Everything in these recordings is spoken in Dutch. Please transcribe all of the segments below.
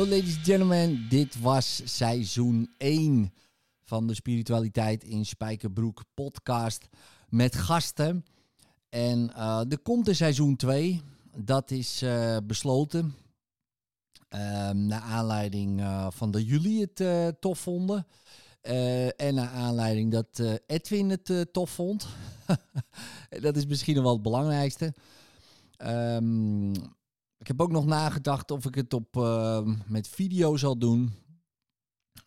Hallo ladies and gentlemen, dit was seizoen 1 van de Spiritualiteit in Spijkerbroek podcast met gasten. En eh, er komt een seizoen 2, dat is eh, besloten. Ehm, naar aanleiding eh, van dat jullie het tof vonden. En naar aanleiding dat Edwin het tof vond. dat is misschien wel het belangrijkste. Ehm, ik heb ook nog nagedacht of ik het op, met video zal doen.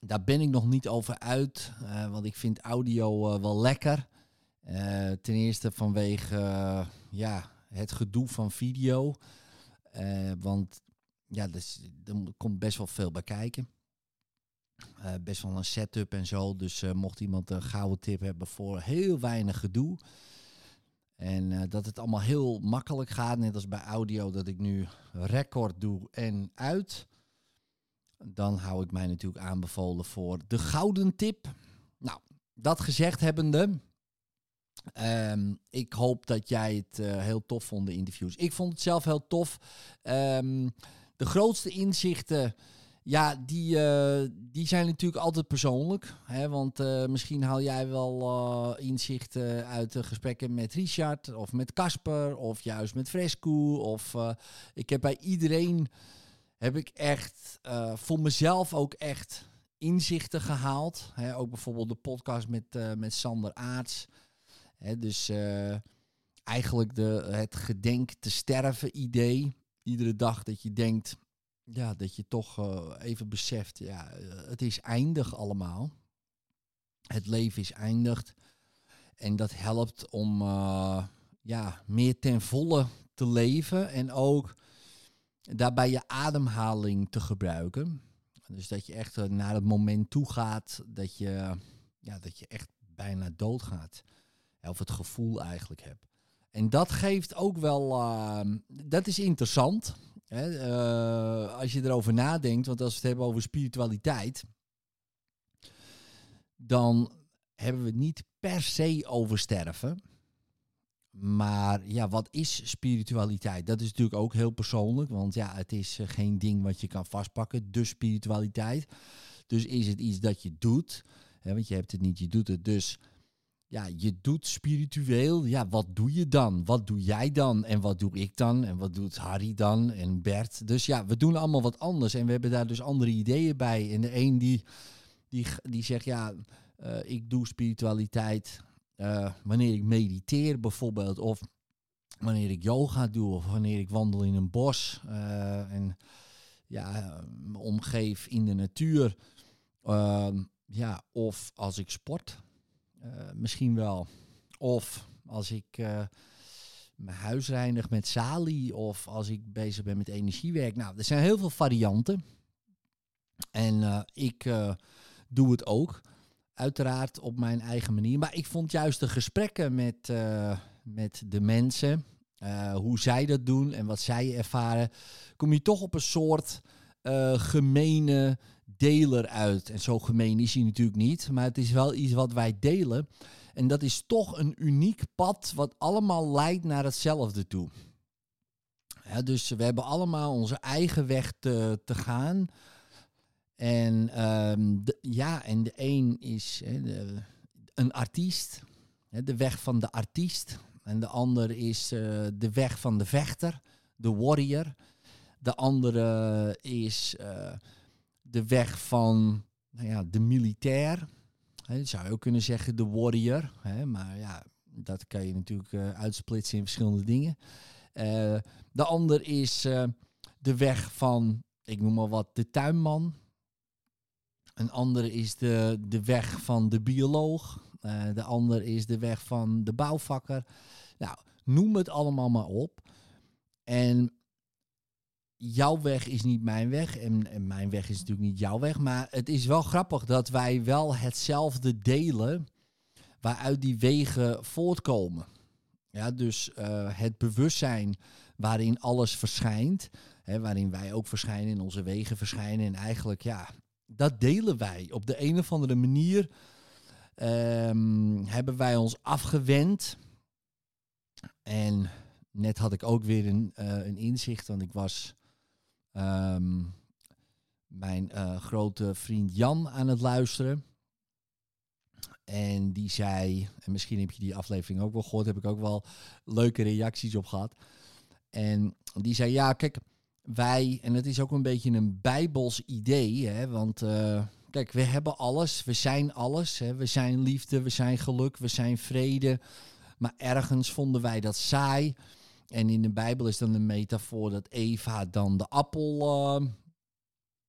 Daar ben ik nog niet over uit, eh, want ik vind audio eh, wel lekker. Eh, ten eerste vanwege ja, het gedoe van video. Want ja, dus, er komt best wel veel bij kijken. Best wel een setup en zo. Dus mocht iemand een gouden tip hebben voor heel weinig gedoe. En dat het allemaal heel makkelijk gaat, net als bij audio, dat ik nu record doe en uit. Dan hou ik mij natuurlijk aanbevolen voor de gouden tip. Nou, dat gezegd hebbende. ehm, ik hoop dat jij het eh, heel tof vond, de interviews. Ik vond het zelf heel tof. Ehm, de grootste inzichten, ja, die, eh, die zijn natuurlijk altijd persoonlijk. Hè? Want eh, misschien haal jij wel inzichten uit de gesprekken met Richard of met Casper of juist met Fresco. Of ik heb bij iedereen heb ik echt eh, voor mezelf ook echt inzichten gehaald. Ook bijvoorbeeld de podcast met, eh, met Sander Aarts. Dus eh, eigenlijk de, het gedenk te sterven idee. Iedere dag dat je denkt, ja, dat je toch even beseft, ja, het is eindig allemaal. Het leven is eindigd. En dat helpt om ja, meer ten volle te leven en ook daarbij je ademhaling te gebruiken. Dus dat je echt eh, naar het moment toe gaat dat je, ja, dat je echt bijna doodgaat. Of het gevoel eigenlijk hebt. En dat geeft ook wel, eh, dat is interessant. Hè? eh, als je erover nadenkt, want als we het hebben over spiritualiteit, dan hebben we het niet per se over sterven. Maar ja, wat is spiritualiteit? Dat is natuurlijk ook heel persoonlijk, want ja, het is eh, geen ding wat je kan vastpakken, de spiritualiteit. Dus is het iets dat je doet, hè, want je hebt het niet, je doet het. Dus ja, je doet spiritueel. Ja, wat doe je dan? Wat doe jij dan? En wat doe ik dan? En wat doet Harry dan? En Bert? Dus ja, we doen allemaal wat anders. En we hebben daar dus andere ideeën bij. En de een die, die, die zegt, ja, eh, ik doe spiritualiteit eh, wanneer ik mediteer bijvoorbeeld. Of wanneer ik yoga doe. Of wanneer ik wandel in een bos. eh, en ja, me omgeef in de natuur. Ehm, ja, of als ik sport. Eh, misschien wel. Of als ik eh, mijn huis reinig met Sali. Of als ik bezig ben met energiewerk. Nou, er zijn heel veel varianten. En eh, ik eh, doe het ook. Uiteraard op mijn eigen manier. Maar ik vond juist de gesprekken met, eh, met de mensen. eh, hoe zij dat doen en wat zij ervaren. Kom je toch op een soort eh gemene deler uit. En zo gemeen is hij natuurlijk niet. Maar het is wel iets wat wij delen. En dat is toch een uniek pad wat allemaal leidt naar hetzelfde toe. Dus we hebben allemaal onze eigen weg te, te gaan. En ehm, de, ja, en de een is de- een artiest. De weg van de artiest. En de ander is eh, de weg van de vechter, de warrior. De andere is eh, de weg van nou ja, de militair. Hè, zou je ook kunnen zeggen de warrior. Maar ja, dat kan je natuurlijk eh, uitsplitsen in verschillende dingen. De ander is de weg van, ik noem maar wat, de tuinman. Een andere is de, de weg van de bioloog. Eh, de ander is de weg van de bouwvakker. Nou, noem het allemaal maar op. En jouw weg is niet mijn weg en, en mijn weg is natuurlijk niet jouw weg. Maar het is wel grappig dat wij wel hetzelfde delen waaruit die wegen voortkomen. Ja, dus eh, het bewustzijn waarin alles verschijnt, hè, waarin wij ook verschijnen, in onze wegen verschijnen. En eigenlijk, ja, dat delen wij. Op de een of andere manier ehm, hebben wij ons afgewend. En net had ik ook weer een, eh, een inzicht, want ik was ehm, mijn eh, grote vriend Jan aan het luisteren. En die zei, en misschien heb je die aflevering ook wel gehoord, heb ik ook wel leuke reacties op gehad. En die zei, ja, kijk, wij, en het is ook een beetje een bijbels idee, hè, want uh, kijk, we hebben alles, we zijn alles. Hè, we zijn liefde, we zijn geluk, we zijn vrede. Maar ergens vonden wij dat saai. En in de Bijbel is dan een metafoor dat Eva dan de appel uh,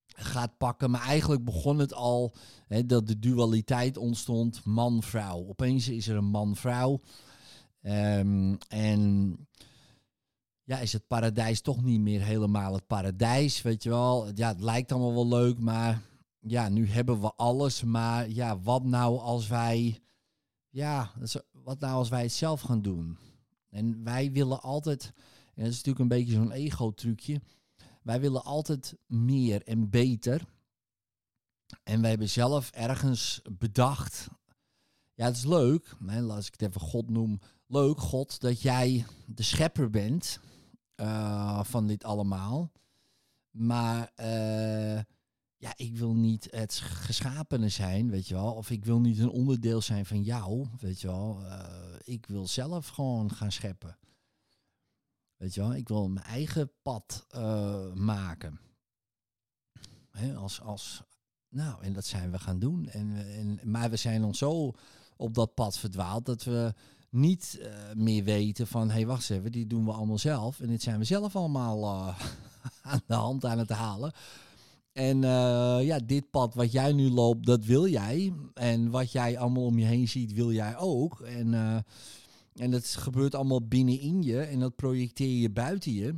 gaat pakken. Maar eigenlijk begon het al hè, dat de dualiteit ontstond, man-vrouw. Opeens is er een man-vrouw. Um, en ja, is het paradijs toch niet meer helemaal het paradijs, weet je wel. Ja, het lijkt allemaal wel leuk, maar ja, nu hebben we alles. Maar ja, wat nou als wij, ja, wat nou als wij het zelf gaan doen? En wij willen altijd, en dat is natuurlijk een beetje zo'n ego-trucje, wij willen altijd meer en beter. En wij hebben zelf ergens bedacht, ja, het is leuk, als ik het even God noem, leuk God, dat jij de schepper bent uh, van dit allemaal. Maar uh, ja, ik wil niet het geschapene zijn, weet je wel. Of ik wil niet een onderdeel zijn van jou, weet je wel. Uh, ik wil zelf gewoon gaan scheppen. Weet je wel, ik wil mijn eigen pad maken. Hè, als, als, nou, en dat zijn we gaan doen. En, en, maar we zijn ons zo op dat pad verdwaald dat we niet uh, meer weten van, hé hey, wacht even, die doen we allemaal zelf. En dit zijn we zelf allemaal uh, aan de hand aan het halen. En uh, ja, dit pad wat jij nu loopt, dat wil jij. En wat jij allemaal om je heen ziet, wil jij ook. En, en dat gebeurt allemaal binnenin je en dat projecteer je buiten je.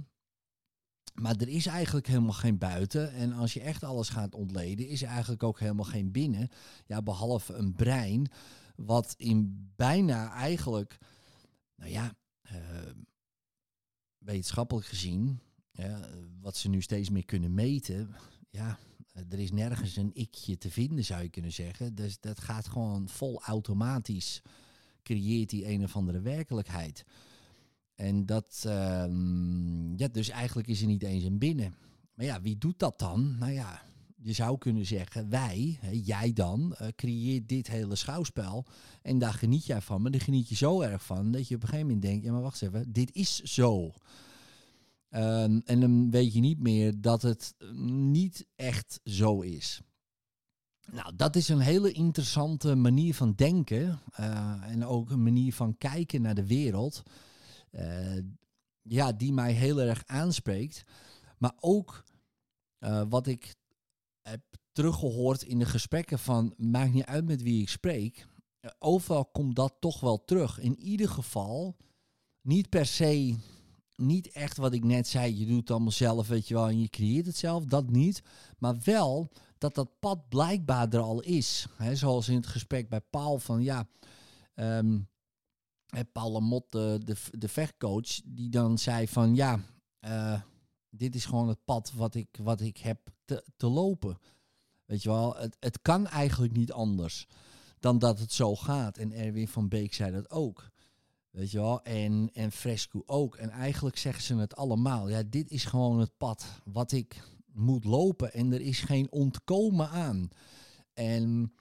Maar er is eigenlijk helemaal geen buiten. En als je echt alles gaat ontleden, is er eigenlijk ook helemaal geen binnen. Ja, behalve een brein wat in bijna eigenlijk, nou ja, uh, wetenschappelijk gezien, wat ze nu steeds meer kunnen meten, ja, er is nergens een ikje te vinden, zou je kunnen zeggen. Dus dat gaat gewoon vol automatisch, creëert die een of andere werkelijkheid. En dat, uh, ja, dus eigenlijk is er niet eens een binnen. Maar ja, wie doet dat dan? Nou ja, je zou kunnen zeggen, wij, hè, jij dan, uh, creëert dit hele schouwspel. En daar geniet jij van. Maar daar geniet je zo erg van dat je op een gegeven moment denkt, ja maar wacht even, dit is zo. Um, en dan weet je niet meer dat het niet echt zo is. Nou, dat is een hele interessante manier van denken. Uh, en ook een manier van kijken naar de wereld. Uh, ja, die mij heel erg aanspreekt. Maar ook wat ik heb teruggehoord in de gesprekken van maakt niet uit met wie ik spreek. Overal komt dat toch wel terug. In ieder geval niet per se, niet echt wat ik net zei, je doet het allemaal zelf, weet je wel, en je creëert het zelf, dat niet. Maar wel dat dat pad blijkbaar er al is. He, zoals in het gesprek bij Paul van ja, um, Paul Lamot, de, de, de vechtcoach, die dan zei van ja, uh, dit is gewoon het pad wat ik, wat ik heb te, te lopen. Weet je wel, het, het kan eigenlijk niet anders dan dat het zo gaat. En Erwin van Beek zei dat ook. Weet je wel, en, en Fresco ook. En eigenlijk zeggen ze het allemaal. Ja, dit is gewoon het pad wat ik moet lopen. En er is geen ontkomen aan. En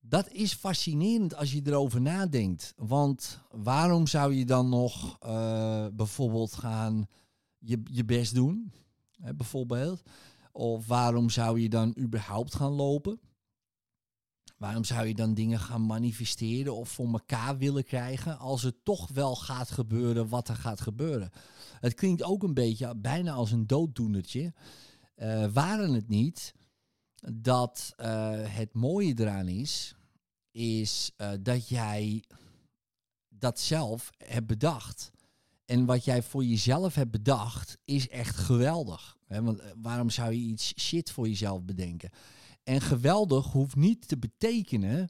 dat is fascinerend als je erover nadenkt. Want waarom zou je dan nog uh, bijvoorbeeld gaan je, je best doen, hè, bijvoorbeeld. Of waarom zou je dan überhaupt gaan lopen? Waarom zou je dan dingen gaan manifesteren of voor elkaar willen krijgen als het toch wel gaat gebeuren wat er gaat gebeuren? Het klinkt ook een beetje bijna als een dooddoenertje. Uh, waren het niet dat uh, het mooie eraan is, is uh, dat jij dat zelf hebt bedacht. En wat jij voor jezelf hebt bedacht, is echt geweldig. Want eh, waarom zou je iets shit voor jezelf bedenken? En geweldig hoeft niet te betekenen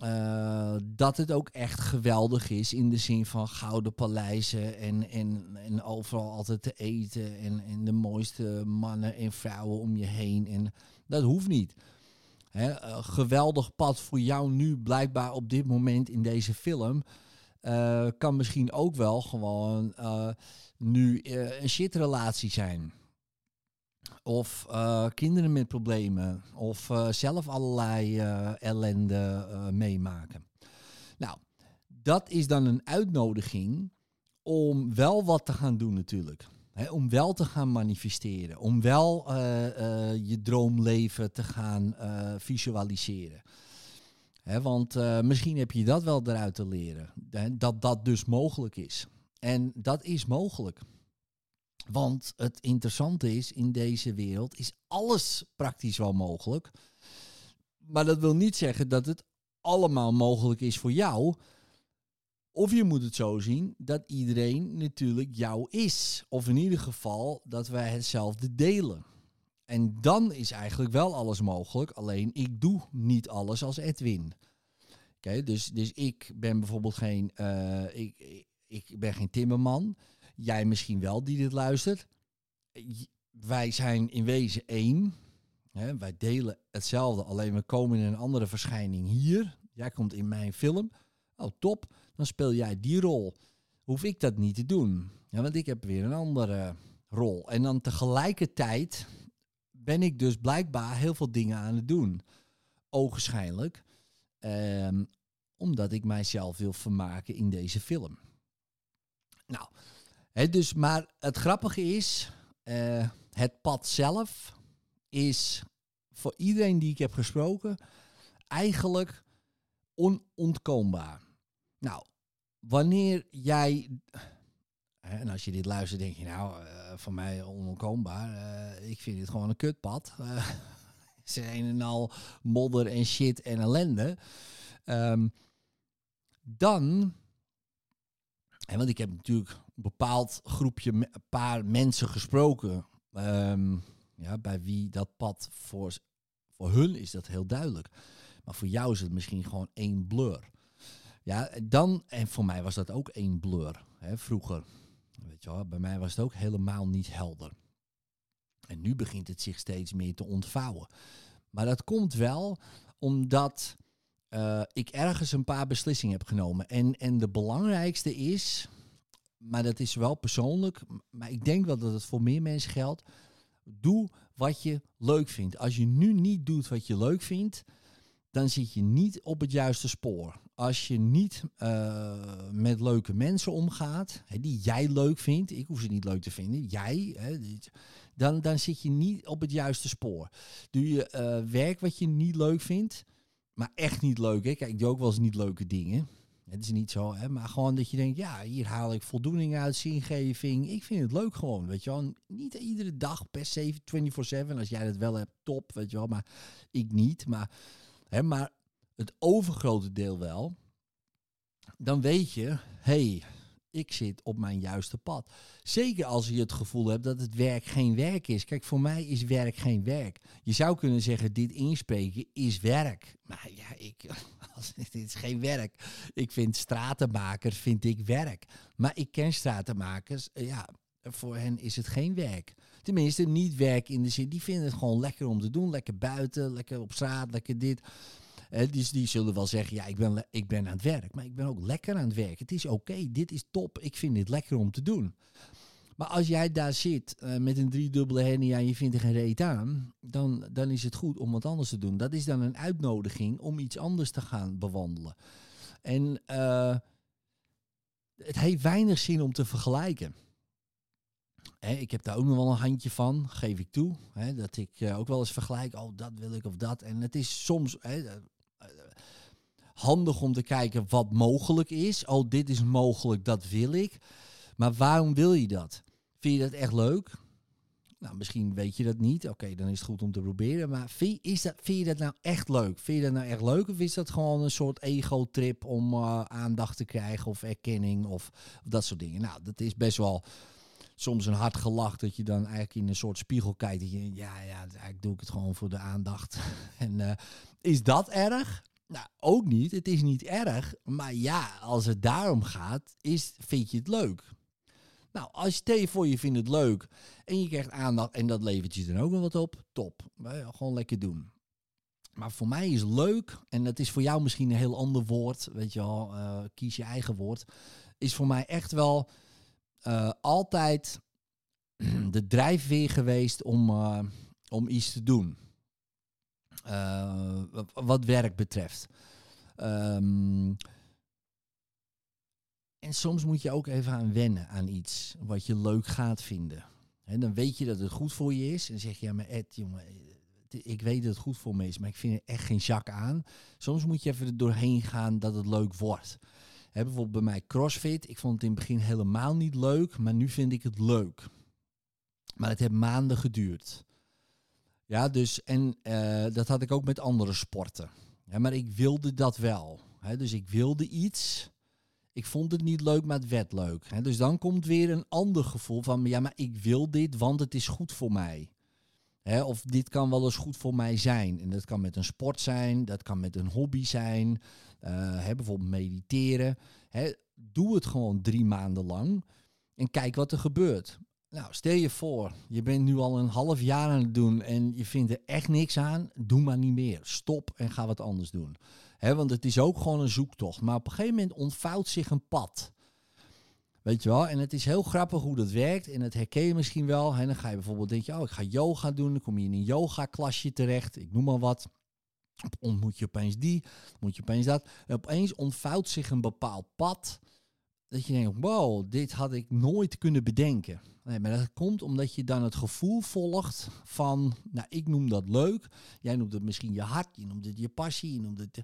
eh, dat het ook echt geweldig is in de zin van gouden paleizen en, en, en overal altijd te eten en, de mooiste mannen en vrouwen om je heen. En dat hoeft niet. Eh, geweldig pad voor jou nu blijkbaar op dit moment in deze film. Eh, kan misschien ook wel gewoon eh, nu eh, een shitrelatie zijn. Of kinderen met problemen. Of zelf allerlei ellende meemaken. Nou, dat is dan een uitnodiging om wel wat te gaan doen natuurlijk. Om wel te gaan manifesteren. Om wel je droomleven te gaan visualiseren. Hè, want eh, misschien heb je dat wel eruit te leren. Dat dat dus mogelijk is. En dat is mogelijk. Want het interessante is, in deze wereld is alles praktisch wel mogelijk. Maar dat wil niet zeggen dat het allemaal mogelijk is voor jou. Of je moet het zo zien dat iedereen natuurlijk jou is. Of in ieder geval dat wij hetzelfde delen. En dan is eigenlijk wel alles mogelijk. Alleen ik doe niet alles als Edwin. Oké, dus, dus ik ben bijvoorbeeld geen, eh, ik, ik- ben geen timmerman. Jij misschien wel die dit luistert. Wij zijn in wezen één. Wij delen hetzelfde, alleen we komen in een andere verschijning hier. Jij komt in mijn film. Oh, top. Dan speel jij die rol. Hoef ik dat niet te doen. Ja, want ik heb weer een andere rol. En dan tegelijkertijd ben ik dus blijkbaar heel veel dingen aan het doen. Ogenschijnlijk. Ehm, omdat ik mijzelf wil vermaken in deze film. Nou, hè, dus, maar het grappige is, eh, het pad zelf is voor iedereen die ik heb gesproken eigenlijk onontkoombaar. Nou, wanneer jij, en als je dit luistert, denk je nou, eh voor mij onontkoombaar. eh, ik vind dit gewoon een kutpad. Eh, Het en al modder en shit en ellende. Ehm, dan, en want ik heb natuurlijk een bepaald groepje, een paar mensen gesproken, ehm, ja, bij wie dat pad voor, voor hun is dat heel duidelijk. Maar voor jou is het misschien gewoon één blur. Ja, dan, en voor mij was dat ook één blur, hè, vroeger. Weet je wel, bij mij was het ook helemaal niet helder. En nu begint het zich steeds meer te ontvouwen. Maar dat komt wel omdat eh, ik ergens een paar beslissingen heb genomen. En, en de belangrijkste is, maar dat is wel persoonlijk, maar ik denk wel dat het voor meer mensen geldt. Doe wat je leuk vindt. Als je nu niet doet wat je leuk vindt, dan zit je niet op het juiste spoor. Als je niet eh, met leuke mensen omgaat, hè, die jij leuk vindt, ik hoef ze niet leuk te vinden, jij, hè, dan, dan zit je niet op het juiste spoor. Doe je eh, werk wat je niet leuk vindt, maar echt niet leuk. Hè? Kijk, ik doe ook wel eens niet leuke dingen. Het is niet zo, hè? maar gewoon dat je denkt, ja, hier haal ik voldoening uit, zingeving. Ik vind het leuk gewoon, weet je wel. Niet iedere dag per se 24-7. Als jij dat wel hebt, top, weet je wel. Maar ik niet. Maar, hè, maar het overgrote deel wel. Dan weet je, hey, ik zit op mijn juiste pad. Zeker als je het gevoel hebt dat het werk geen werk is. Kijk, voor mij is werk geen werk. Je zou kunnen zeggen, dit inspreken is werk. Maar ja, ik, dit is geen werk. Ik vind stratenmakers, vind ik werk. Maar ik ken stratenmakers, eh, ja, voor hen is het geen werk. Tenminste, niet werk in de zin, die vinden het gewoon lekker om te doen. Lekker buiten, lekker op straat, lekker dit. Eh, dus die zullen wel zeggen, ja, ik ben, ik ben aan het werk. Maar ik ben ook lekker aan het werk. Het is oké, dit is top. Ik vind dit lekker om te doen. Maar als jij daar zit eh, met een driedubbele hernia en je vindt er geen reet aan, dan, dan is het goed om wat anders te doen. Dat is dan een uitnodiging om iets anders te gaan bewandelen. En eh, het heeft weinig zin om te vergelijken. Hè, ik heb daar ook nog wel een handje van, geef ik toe. Hè, dat ik eh, ook wel eens vergelijk, oh dat wil ik of dat. En het is soms hè, handig om te kijken wat mogelijk is. Oh, dit is mogelijk, dat wil ik. Maar waarom wil je dat? Vind je dat echt leuk? Nou, misschien weet je dat niet. Oké, dan is het goed om te proberen. Maar vind, is dat, vind je dat nou echt leuk? Vind je dat nou echt leuk? Of is dat gewoon een soort ego-trip om uh, aandacht te krijgen of erkenning of, of, dat soort dingen? Nou, dat is best wel soms een hard gelach dat je dan eigenlijk in een soort spiegel kijkt. Dat je, ja, ja, eigenlijk doe ik het gewoon voor de aandacht. en uh, is dat erg? Nou, ook niet. Het is niet erg. Maar ja, als het daarom gaat, is, vind je het leuk. Nou, als je voor je vindt het leuk en je krijgt aandacht en dat levert je dan ook nog wat op, top. Gewoon lekker doen. Maar voor mij is leuk, en dat is voor jou misschien een heel ander woord, weet je wel, uh, kies je eigen woord, is voor mij echt wel uh, altijd de drijfveer geweest om, uh, om iets te doen. wat werk betreft. Um, en soms moet je ook even aan wennen aan iets wat je leuk gaat vinden. En dan weet je dat het goed voor je is. En zeg je, ja, maar Ed, jongen, ik weet dat het goed voor me is, maar ik vind er echt geen zak aan. Soms moet je even er doorheen gaan dat het leuk wordt. Bijvoorbeeld bij mij CrossFit. Ik vond het in het begin helemaal niet leuk, maar nu vind ik het leuk. Maar het heeft maanden geduurd. Ja, dus en uh, dat had ik ook met andere sporten. Maar ik wilde dat wel. He, dus ik wilde iets ik vond het niet leuk, maar het werd leuk. Hè? Dus dan komt weer een ander gevoel van, ja, maar ik wil dit, want het is goed voor mij. Hè? Of dit kan wel eens goed voor mij zijn. En dat kan met een sport zijn, dat kan met een hobby zijn, hè, bijvoorbeeld mediteren. Hè? Doe het gewoon drie maanden lang en kijk wat er gebeurt. Nou, stel je voor, je bent nu al een half jaar aan het doen en je vindt er echt niks aan. Doe maar niet meer. Stop en ga wat anders doen want het is ook gewoon een zoektocht. Maar op een gegeven moment ontvouwt zich een pad. Weet je wel? En het is heel grappig hoe dat werkt. En dat herken je misschien wel. En dan ga je bijvoorbeeld denken, oh, ik ga yoga doen. Dan kom je in een yoga klasje terecht. Ik noem maar wat. Ontmoet je opeens die, moet je opeens dat. En opeens ontvouwt zich een bepaald pad. Dat je denkt, wow, dit had ik nooit kunnen bedenken. Nee, maar dat komt omdat je dan het gevoel volgt van, nou, ik noem dat leuk. Jij noemt het misschien je hart, je noemt het je passie, je noemt het...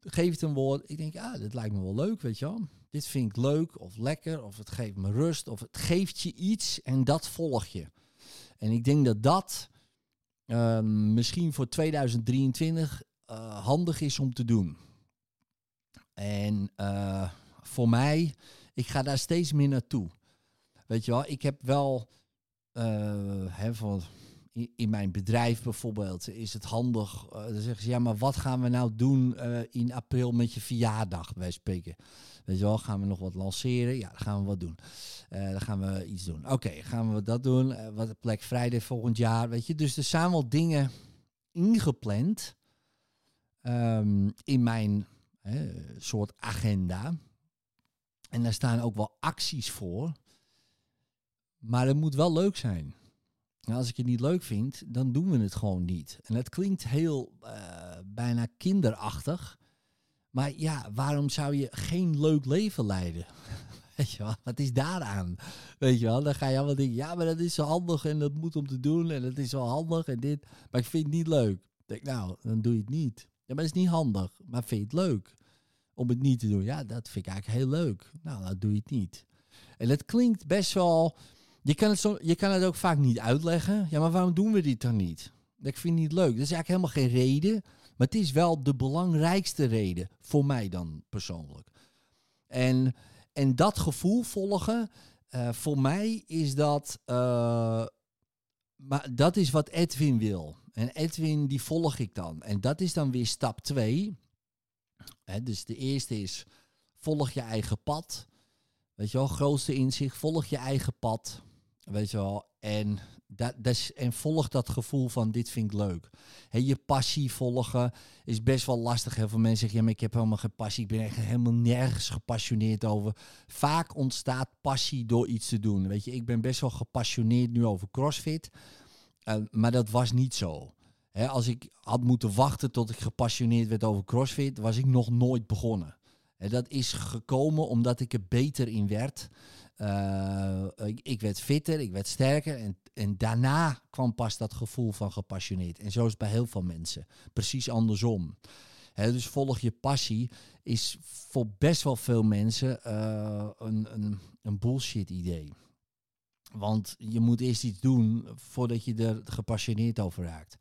Geef het een woord. Ik denk, ah, dit lijkt me wel leuk, weet je wel. Dit vind ik leuk of lekker, of het geeft me rust, of het geeft je iets en dat volg je. En ik denk dat dat uh, misschien voor 2023 uh, handig is om te doen. En uh, voor mij, ik ga daar steeds meer naartoe. Weet je wel, ik heb wel uh, hè, van, in, in, mijn bedrijf bijvoorbeeld is het handig. Dan zeggen ze ja, maar wat gaan we nou doen in april met je verjaardag? Wij spreken. Weet je wel, gaan we nog wat lanceren? Ja, dan gaan we wat doen. dan gaan we iets doen. Oké, gaan we dat doen? wat Black Friday volgend jaar? Weet je, dus er zijn wel dingen ingepland um, in mijn soort agenda. En daar staan ook wel acties voor. Maar het moet wel leuk zijn. Als ik het niet leuk vind, dan doen we het gewoon niet. En het klinkt heel uh, bijna kinderachtig. Maar ja, waarom zou je geen leuk leven leiden? Weet je wel, wat is daaraan? Weet je wel, dan ga je allemaal denken, ja, maar dat is zo handig en dat moet om te doen en dat is wel handig en dit. Maar ik vind het niet leuk. Denk, nou, dan doe je het niet. Ja, maar het is niet handig, maar vind je het leuk om het niet te doen? Ja, dat vind ik eigenlijk heel leuk. Nou, dan doe je het niet. En het klinkt best wel je kan, het zo, je kan het ook vaak niet uitleggen. Ja, maar waarom doen we dit dan niet? Ik vind het niet leuk. Dat is eigenlijk helemaal geen reden. Maar het is wel de belangrijkste reden. Voor mij dan persoonlijk. En, en dat gevoel volgen. Uh, voor mij is dat. Uh, maar dat is wat Edwin wil. En Edwin, die volg ik dan. En dat is dan weer stap 2. Dus de eerste is. Volg je eigen pad. Weet je wel, grootste inzicht. Volg je eigen pad. Weet je wel. En, dat, dat en volg dat gevoel van dit vind ik leuk. Je passie volgen is best wel lastig. Heel veel mensen zeggen, ja, maar ik heb helemaal geen passie. Ik ben echt helemaal nergens gepassioneerd over. Vaak ontstaat passie door iets te doen. Weet je, ik ben best wel gepassioneerd nu over CrossFit. Uh, maar dat was niet zo. Als ik had moeten wachten tot ik gepassioneerd werd over CrossFit, was ik nog nooit begonnen. En dat is gekomen omdat ik er beter in werd. Uh, ik, werd fitter, ik werd sterker en, en daarna kwam pas dat gevoel van gepassioneerd. En zo is het bij heel veel mensen. Precies andersom. dus volg je passie is voor best wel veel mensen uh, een, een, een bullshit idee. Want je moet eerst iets doen voordat je er gepassioneerd over raakt.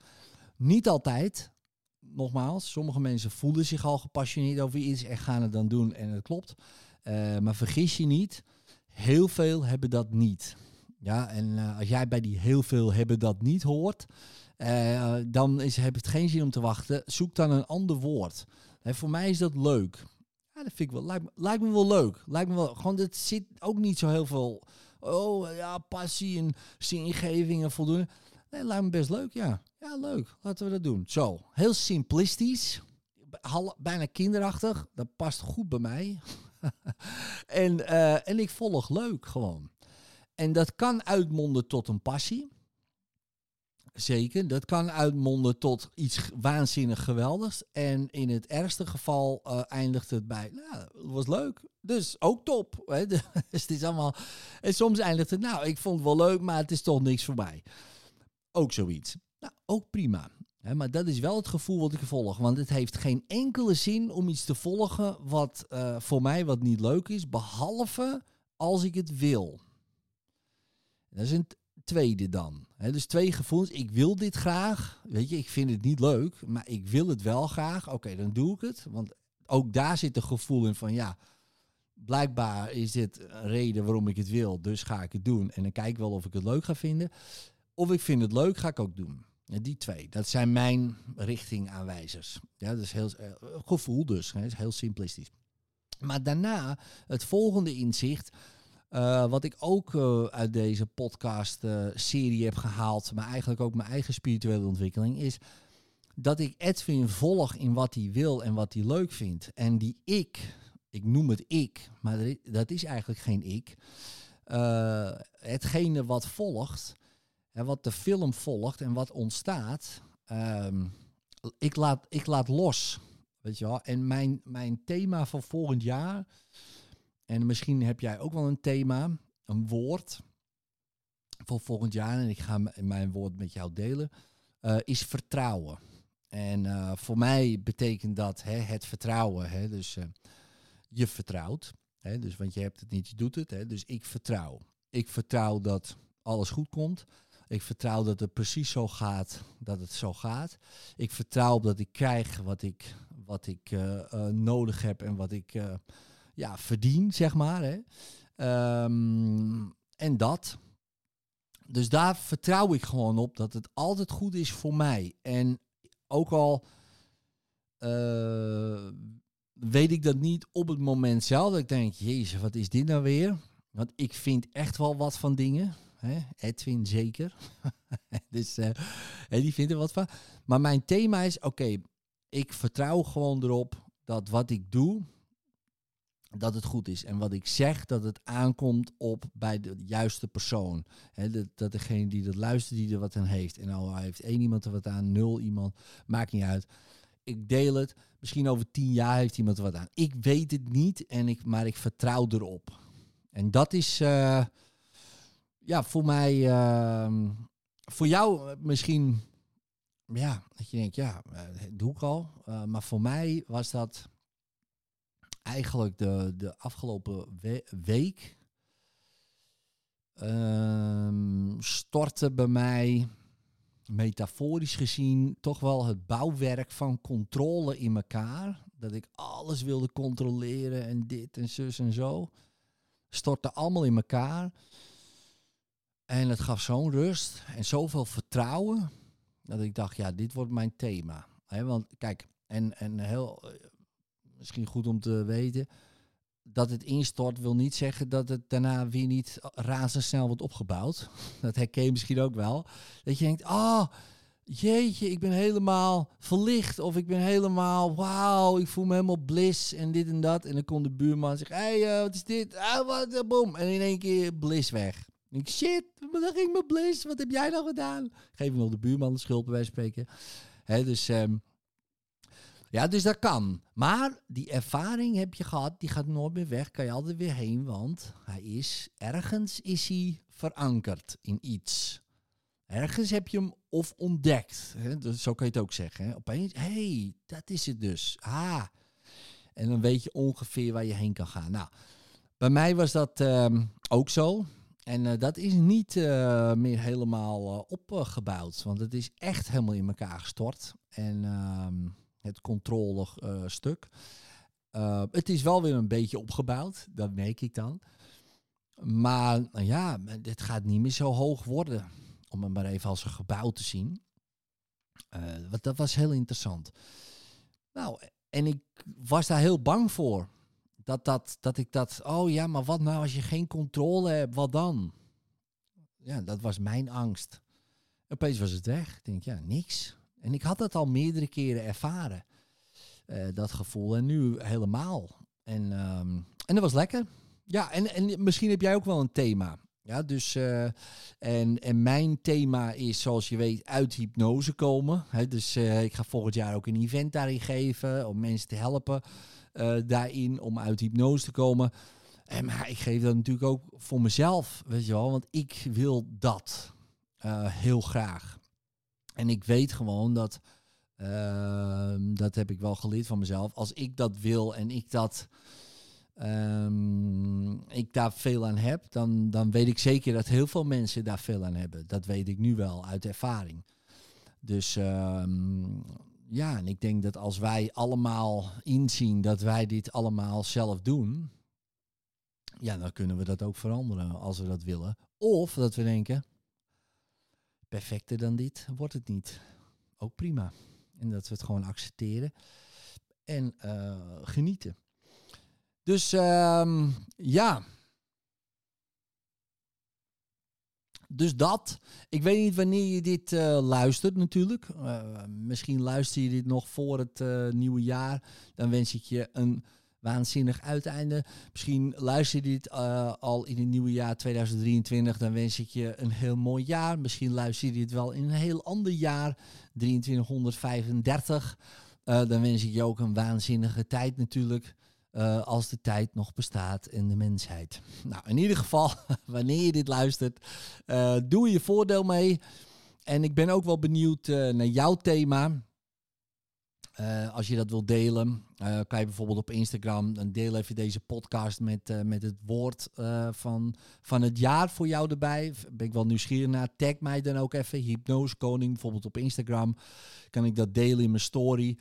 Niet altijd. Nogmaals, sommige mensen voelen zich al gepassioneerd over iets en gaan het dan doen en het klopt. Eh, maar vergis je niet, heel veel hebben dat niet. Ja, en eh, als jij bij die heel veel hebben dat niet hoort, eh, dan is, heb het geen zin om te wachten. Zoek dan een ander woord. Voor mij is dat leuk. Ja, dat vind ik wel. Lijkt, me- wel leuk. Lijkt me wel. Gewoon, het zit ook niet zo heel veel. Oh ja, passie en zingeving en voldoende. Nee, lijkt me best leuk, ja. Ja, leuk. Laten we dat doen. Zo, heel simplistisch. Bijna kinderachtig. Dat past goed bij mij. en, eh, en ik volg leuk gewoon. En dat kan uitmonden tot een passie. Zeker, dat kan uitmonden tot iets waanzinnig geweldigs. En in het ergste geval eh, eindigt het bij, nou, het was leuk. Dus ook top. Hè? Dus het is allemaal... En soms eindigt het, nou, ik vond het wel leuk, maar het is toch niks voor mij. Ook zoiets. Nou, ook prima. Maar dat is wel het gevoel wat ik volg. Want het heeft geen enkele zin om iets te volgen wat eh, voor mij wat niet leuk is. Behalve als ik het wil. Dat is een tweede dan. Dus twee gevoelens. Ik wil dit graag. Weet je, ik vind het niet leuk, maar ik wil het wel graag. Oké, dan doe ik het. Want ook daar zit een gevoel in van ja, blijkbaar is dit een reden waarom ik het wil. Dus ga ik het doen. En dan kijk ik wel of ik het leuk ga vinden. Of ik vind het leuk, ga ik ook doen. Die twee, dat zijn mijn richtingaanwijzers. Ja, dat is heel eh, gevoel dus. Hè, is heel simplistisch. Maar daarna het volgende inzicht. eh, wat ik ook eh, uit deze podcast-serie heb gehaald, maar eigenlijk ook mijn eigen spirituele ontwikkeling, is dat ik Edwin volg in wat hij wil en wat hij leuk vindt. En die ik, ik noem het ik, maar dat is eigenlijk geen ik. Hetgene wat volgt, en wat de film volgt en wat ontstaat, ehm, ik, laat, ik laat los. Weet je wel? En mijn, mijn thema voor volgend jaar, en misschien heb jij ook wel een thema, een woord voor volgend jaar, en ik ga mijn woord met jou delen, eh, is vertrouwen. En eh, voor mij betekent dat hè, het vertrouwen. Hè, dus eh, je vertrouwt. Hè, dus, want je hebt het niet, je doet het. Hè, dus ik vertrouw. Ik vertrouw dat alles goed komt. Ik vertrouw dat het precies zo gaat dat het zo gaat. Ik vertrouw op dat ik krijg wat ik, wat ik eh, eh, nodig heb en wat ik eh, ja, verdien, zeg maar. Hè. Ehm, en dat. Dus daar vertrouw ik gewoon op dat het altijd goed is voor mij. En ook al weet ik dat niet op het moment zelf. Dat ik denk, jezus, wat is dit nou weer? Want ik vind echt wel wat van dingen. Hè? Edwin zeker. dus eh, die vindt er wat van. Maar mijn thema is, oké, ik vertrouw gewoon erop dat wat ik doe, dat het goed is. En wat ik zeg, dat het aankomt op bij de juiste persoon. Hè, dat, dat degene die dat luistert, die er wat aan heeft. En al heeft één iemand er wat aan, nul iemand, maakt niet uit. Ik deel het. Misschien over tien jaar heeft iemand er wat aan. Ik weet het niet, en ik, maar ik vertrouw erop. En dat is eh, ja, voor mij, ehm, voor jou eh, misschien, ja, dat je denkt, ja, eh, doe ik al. Eh, maar voor mij was dat eigenlijk de, de afgelopen we- week ehm, stortte bij mij, metaforisch gezien, toch wel het bouwwerk van controle in elkaar. Dat ik alles wilde controleren en dit en zus en zo. Stortte allemaal in elkaar. En het gaf zo'n rust en zoveel vertrouwen. Dat ik dacht, ja, dit wordt mijn thema. Want kijk, en, en heel, eh, misschien goed om te weten. Dat het instort wil niet zeggen dat het daarna weer niet razendsnel wordt opgebouwd. Dat herken je misschien ook wel. Dat je denkt, ah, jeetje, ik ben helemaal verlicht. Of ik ben helemaal, wauw, ik voel me helemaal bliss en dit en dat. En dan komt de buurman en zegt, hé, hey, eh, wat is dit? Ah, wat, eh, boom. En in één keer bliss weg. Ik, shit, dan ging mijn bliss. Wat heb jij nou gedaan? Geef hem nog de buurman de schuld bij spreken. Hè, dus... ehm, ja, dus dat kan. Maar die ervaring heb je gehad, die gaat nooit meer weg. Kan je altijd weer heen, want hij is, ergens is hij verankerd in iets. Ergens heb je hem of ontdekt. Hè? Dus zo kan je het ook zeggen. Hè? Opeens, hé, dat is het dus. Ah. En dan weet je ongeveer waar je heen kan gaan. Nou, bij mij was dat ehm, ook zo. En eh, dat is niet eh, meer helemaal eh, opgebouwd, want het is echt helemaal in elkaar gestort. En ehm, het controlestuk. het is wel weer een beetje opgebouwd, dat merk ik dan. Maar nou ja, het gaat niet meer zo hoog worden, om het maar even als een gebouw te zien. dat was heel interessant. Nou, en ik was daar heel bang voor. Dat, dat, dat ik dat, oh ja, maar wat nou als je geen controle hebt, wat dan? Ja, dat was mijn angst. Opeens was het weg. Ik denk, ja, niks. En ik had dat al meerdere keren ervaren. Uh, dat gevoel. En nu helemaal. En, um, en dat was lekker. Ja, en, en misschien heb jij ook wel een thema. Ja, dus uh, en, en mijn thema is, zoals je weet, uit hypnose komen. Dus uh, ik ga volgend jaar ook een event daarin geven om mensen te helpen uh, daarin om uit hypnose te komen. En, maar ik geef dat natuurlijk ook voor mezelf, weet je wel, want ik wil dat heel graag. En ik weet gewoon dat, ehm, dat heb ik wel geleerd van mezelf, als ik dat wil en ik dat um, ik daar veel aan heb, dan, dan weet ik zeker dat heel veel mensen daar veel aan hebben. Dat weet ik nu wel uit ervaring. Dus um, ja, en ik denk dat als wij allemaal inzien dat wij dit allemaal zelf doen, ja, dan kunnen we dat ook veranderen als we dat willen. Of dat we denken, perfecter dan dit wordt het niet. Ook prima. En dat we het gewoon accepteren en uh, genieten. Dus um, ja. Dus dat. Ik weet niet wanneer je dit uh, luistert natuurlijk. Uh, misschien luister je dit nog voor het uh, nieuwe jaar. Dan wens ik je een waanzinnig uiteinde. Misschien luister je dit al in het nieuwe jaar 2023. Dan wens ik je een heel mooi jaar. Misschien luister je dit wel in een heel ander jaar. 2335. dan wens ik je ook een waanzinnige tijd natuurlijk. Uh, als de tijd nog bestaat in de mensheid. Nou, in ieder geval, wanneer je dit luistert, uh, doe je voordeel mee. En ik ben ook wel benieuwd uh, naar jouw thema. als je dat wilt delen, kan je bijvoorbeeld op Instagram dan deel even deze podcast met, met het woord van, van het jaar voor jou erbij. Ben ik wel nieuwsgierig naar. Tag mij dan ook even, Hypnose Koning, bijvoorbeeld op Instagram. Kan ik dat delen in mijn story.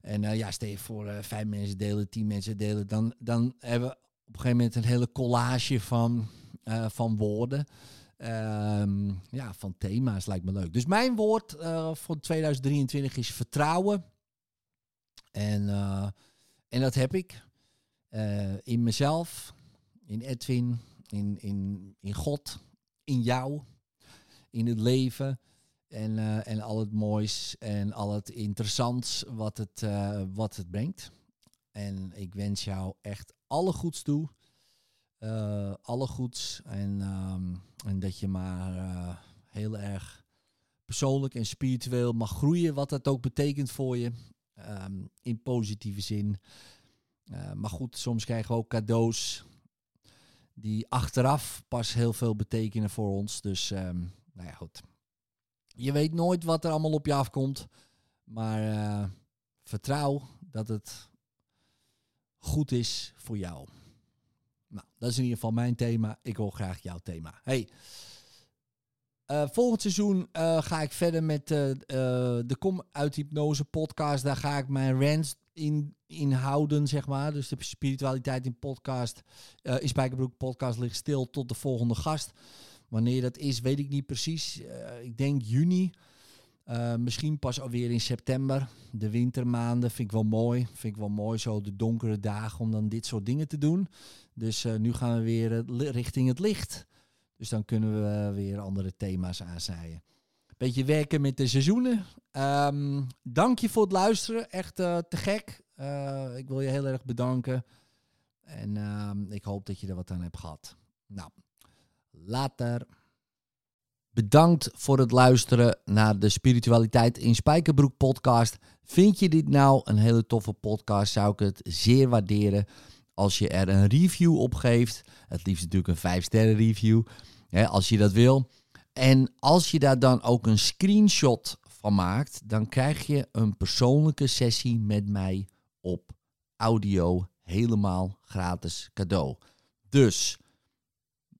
En uh, ja, stel voor uh, vijf mensen delen, tien mensen delen. Dan, dan hebben we op een gegeven moment een hele collage van, uh, van woorden. Um, ja, van thema's lijkt me leuk. Dus mijn woord voor 2023 is vertrouwen. En, en dat heb ik in mezelf, in Edwin, in, in, in God, in jou, in het leven. En, uh, en al het moois en al het interessants wat het, uh, wat het brengt. En ik wens jou echt alle goeds toe. Uh, alle goeds. En, um, en dat je maar heel erg persoonlijk en spiritueel mag groeien. Wat dat ook betekent voor je. Um, in positieve zin. maar goed, soms krijgen we ook cadeaus. Die achteraf pas heel veel betekenen voor ons. Dus um, nou ja, goed. Je weet nooit wat er allemaal op je afkomt. Maar uh, vertrouw dat het goed is voor jou. Nou, dat is in ieder geval mijn thema. Ik wil graag jouw thema. Hey, uh, volgend seizoen uh, ga ik verder met de Kom uit Hypnose podcast. Daar ga ik mijn rants in, in houden, zeg maar. Dus de spiritualiteit in podcast, in Spijkerbroek podcast ligt stil tot de volgende gast. Wanneer dat is, weet ik niet precies. Uh, ik denk juni. Uh, misschien pas alweer in september. De wintermaanden vind ik wel mooi. Vind ik wel mooi, zo de donkere dagen om dan dit soort dingen te doen. Dus uh, nu gaan we weer richting het licht. Dus dan kunnen we weer andere thema's aanzaaien. Beetje werken met de seizoenen. Um, dank je voor het luisteren. Echt te gek. ik wil je heel erg bedanken. En ehm, ik hoop dat je er wat aan hebt gehad. Nou, Later. Bedankt voor het luisteren naar de Spiritualiteit in Spijkerbroek podcast. Vind je dit nou een hele toffe podcast, zou ik het zeer waarderen als je er een review op geeft. Het liefst natuurlijk een 5 sterren review, hè, als je dat wil. En als je daar dan ook een screenshot van maakt, dan krijg je een persoonlijke sessie met mij op audio helemaal gratis cadeau. Dus